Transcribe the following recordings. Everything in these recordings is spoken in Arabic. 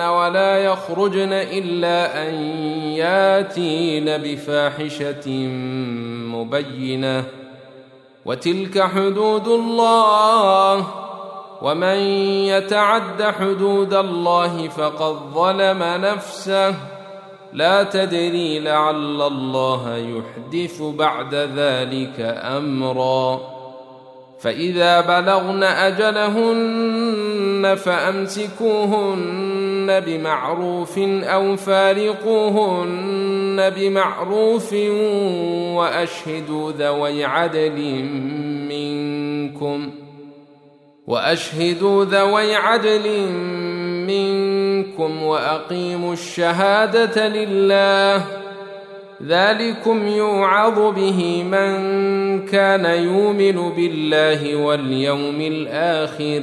ولا يخرجن إلا أن ياتين بفاحشة مبينة. وتلك حدود الله. ومن يتعد حدود الله فقد ظلم نفسه. لا تدري لعل الله يحدث بعد ذلك أمرا. فإذا بلغن أجلهن فأمسكوهن بمعروف أو فارقوهن بمعروف وأشهدوا ذوي عدل منكم وأشهدوا ذوي عدل منكم وأقيموا الشهادة لله ذلكم يوعظ به من كان يؤمن بالله واليوم الآخر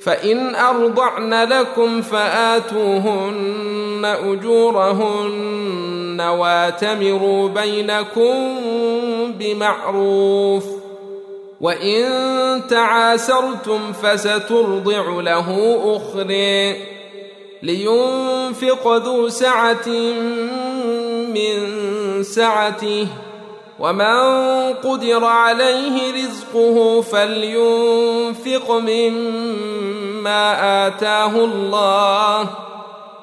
فإن أرضعن لكم فآتوهن أجورهن واتمروا بينكم بمعروف وإن تعاسرتم فسترضع له أخرى لينفق ذو سعة من سعته ومن قدر عليه رزقه فلينفق مما آتاه الله.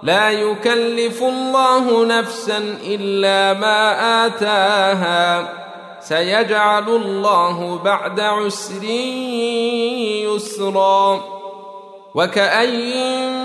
لا يكلف الله نفسا إلا ما آتاها. سيجعل الله بعد عسر يسرا. وكأين